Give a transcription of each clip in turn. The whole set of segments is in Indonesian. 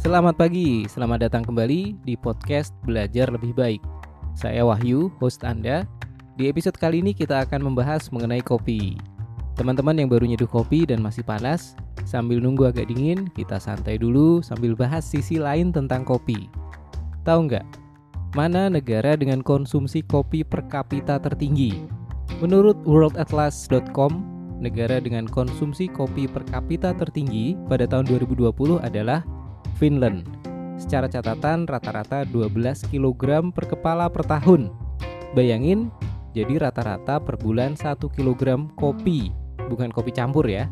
Selamat pagi, selamat datang kembali di podcast Belajar Lebih Baik. Saya Wahyu, host Anda. Di episode kali ini kita akan membahas mengenai kopi. Teman-teman yang baru nyeduh kopi dan masih panas, sambil nunggu agak dingin, kita santai dulu sambil bahas sisi lain tentang kopi. Tahu nggak, mana negara dengan konsumsi kopi per kapita tertinggi? Menurut worldatlas.com, negara dengan konsumsi kopi per kapita tertinggi pada tahun 2020 adalah Finland. Secara catatan rata-rata 12 kg per kepala per tahun. Bayangin, jadi rata-rata per bulan 1 kg kopi, bukan kopi campur ya.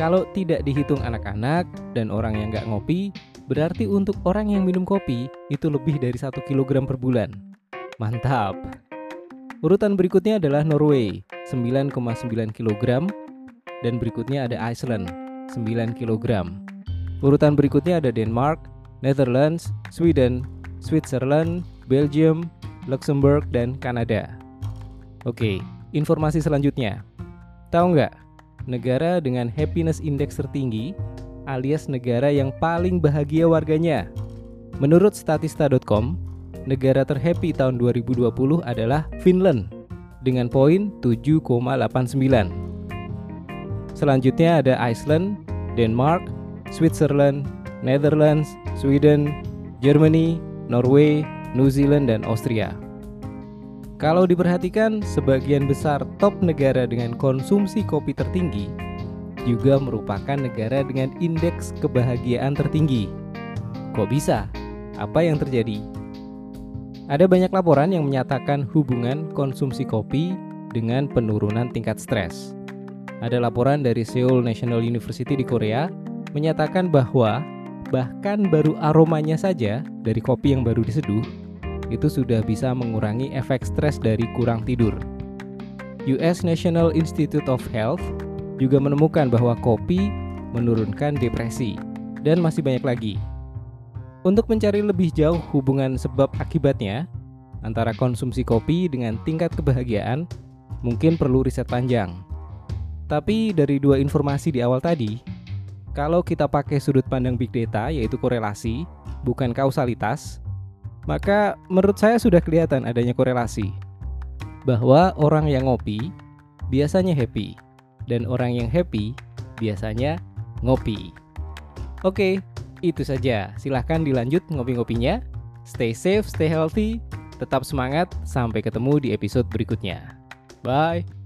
Kalau tidak dihitung anak-anak dan orang yang nggak ngopi, berarti untuk orang yang minum kopi itu lebih dari 1 kg per bulan. Mantap. Urutan berikutnya adalah Norway, 9,9 kg dan berikutnya ada Iceland, 9 kg. Urutan berikutnya ada Denmark, Netherlands, Sweden, Switzerland, Belgium, Luxembourg, dan Kanada. Oke, informasi selanjutnya. Tahu nggak, negara dengan happiness index tertinggi alias negara yang paling bahagia warganya? Menurut statista.com, negara terhappy tahun 2020 adalah Finland dengan poin 7,89. Selanjutnya ada Iceland, Denmark, Switzerland, Netherlands, Sweden, Germany, Norway, New Zealand, dan Austria. Kalau diperhatikan, sebagian besar top negara dengan konsumsi kopi tertinggi juga merupakan negara dengan indeks kebahagiaan tertinggi. Kok bisa? Apa yang terjadi? Ada banyak laporan yang menyatakan hubungan konsumsi kopi dengan penurunan tingkat stres. Ada laporan dari Seoul National University di Korea menyatakan bahwa bahkan baru aromanya saja dari kopi yang baru diseduh itu sudah bisa mengurangi efek stres dari kurang tidur. US National Institute of Health juga menemukan bahwa kopi menurunkan depresi dan masih banyak lagi. Untuk mencari lebih jauh hubungan sebab akibatnya antara konsumsi kopi dengan tingkat kebahagiaan, mungkin perlu riset panjang. Tapi dari dua informasi di awal tadi, kalau kita pakai sudut pandang big data yaitu korelasi, bukan kausalitas, maka menurut saya sudah kelihatan adanya korelasi bahwa orang yang ngopi biasanya happy dan orang yang happy biasanya ngopi. Oke, itu saja. Silahkan dilanjut ngopi-ngopinya. Stay safe, stay healthy, tetap semangat. Sampai ketemu di episode berikutnya. Bye.